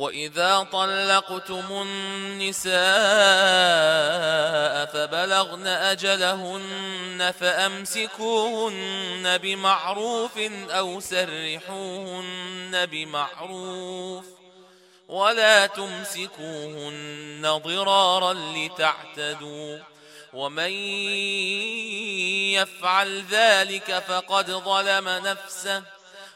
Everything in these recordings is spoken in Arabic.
وإذا طلقتم النساء فبلغن أجلهن فأمسكوهن بمعروف أو سرحوهن بمعروف ولا تمسكوهن ضرارا لتعتدوا ومن يفعل ذلك فقد ظلم نفسه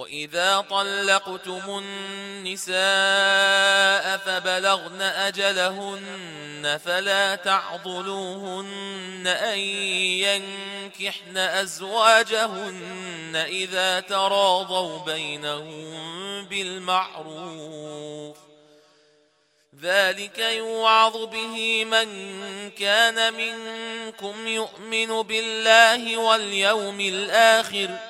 وإذا طلقتم النساء فبلغن أجلهن فلا تعضلوهن أن ينكحن أزواجهن إذا تراضوا بينهم بالمعروف ذلك يوعظ به من كان منكم يؤمن بالله واليوم الآخر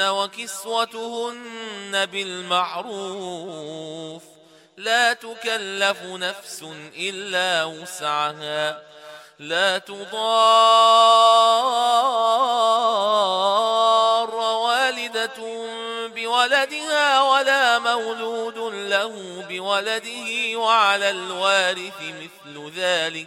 وكسوتهن بالمعروف. لا تكلف نفس إلا وسعها. لا تضار والدة بولدها ولا مولود له بولده وعلى الوارث مثل ذلك.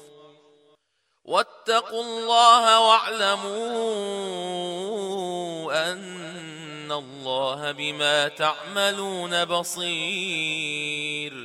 واتقوا الله واعلموا أن الله بما تعملون بصير.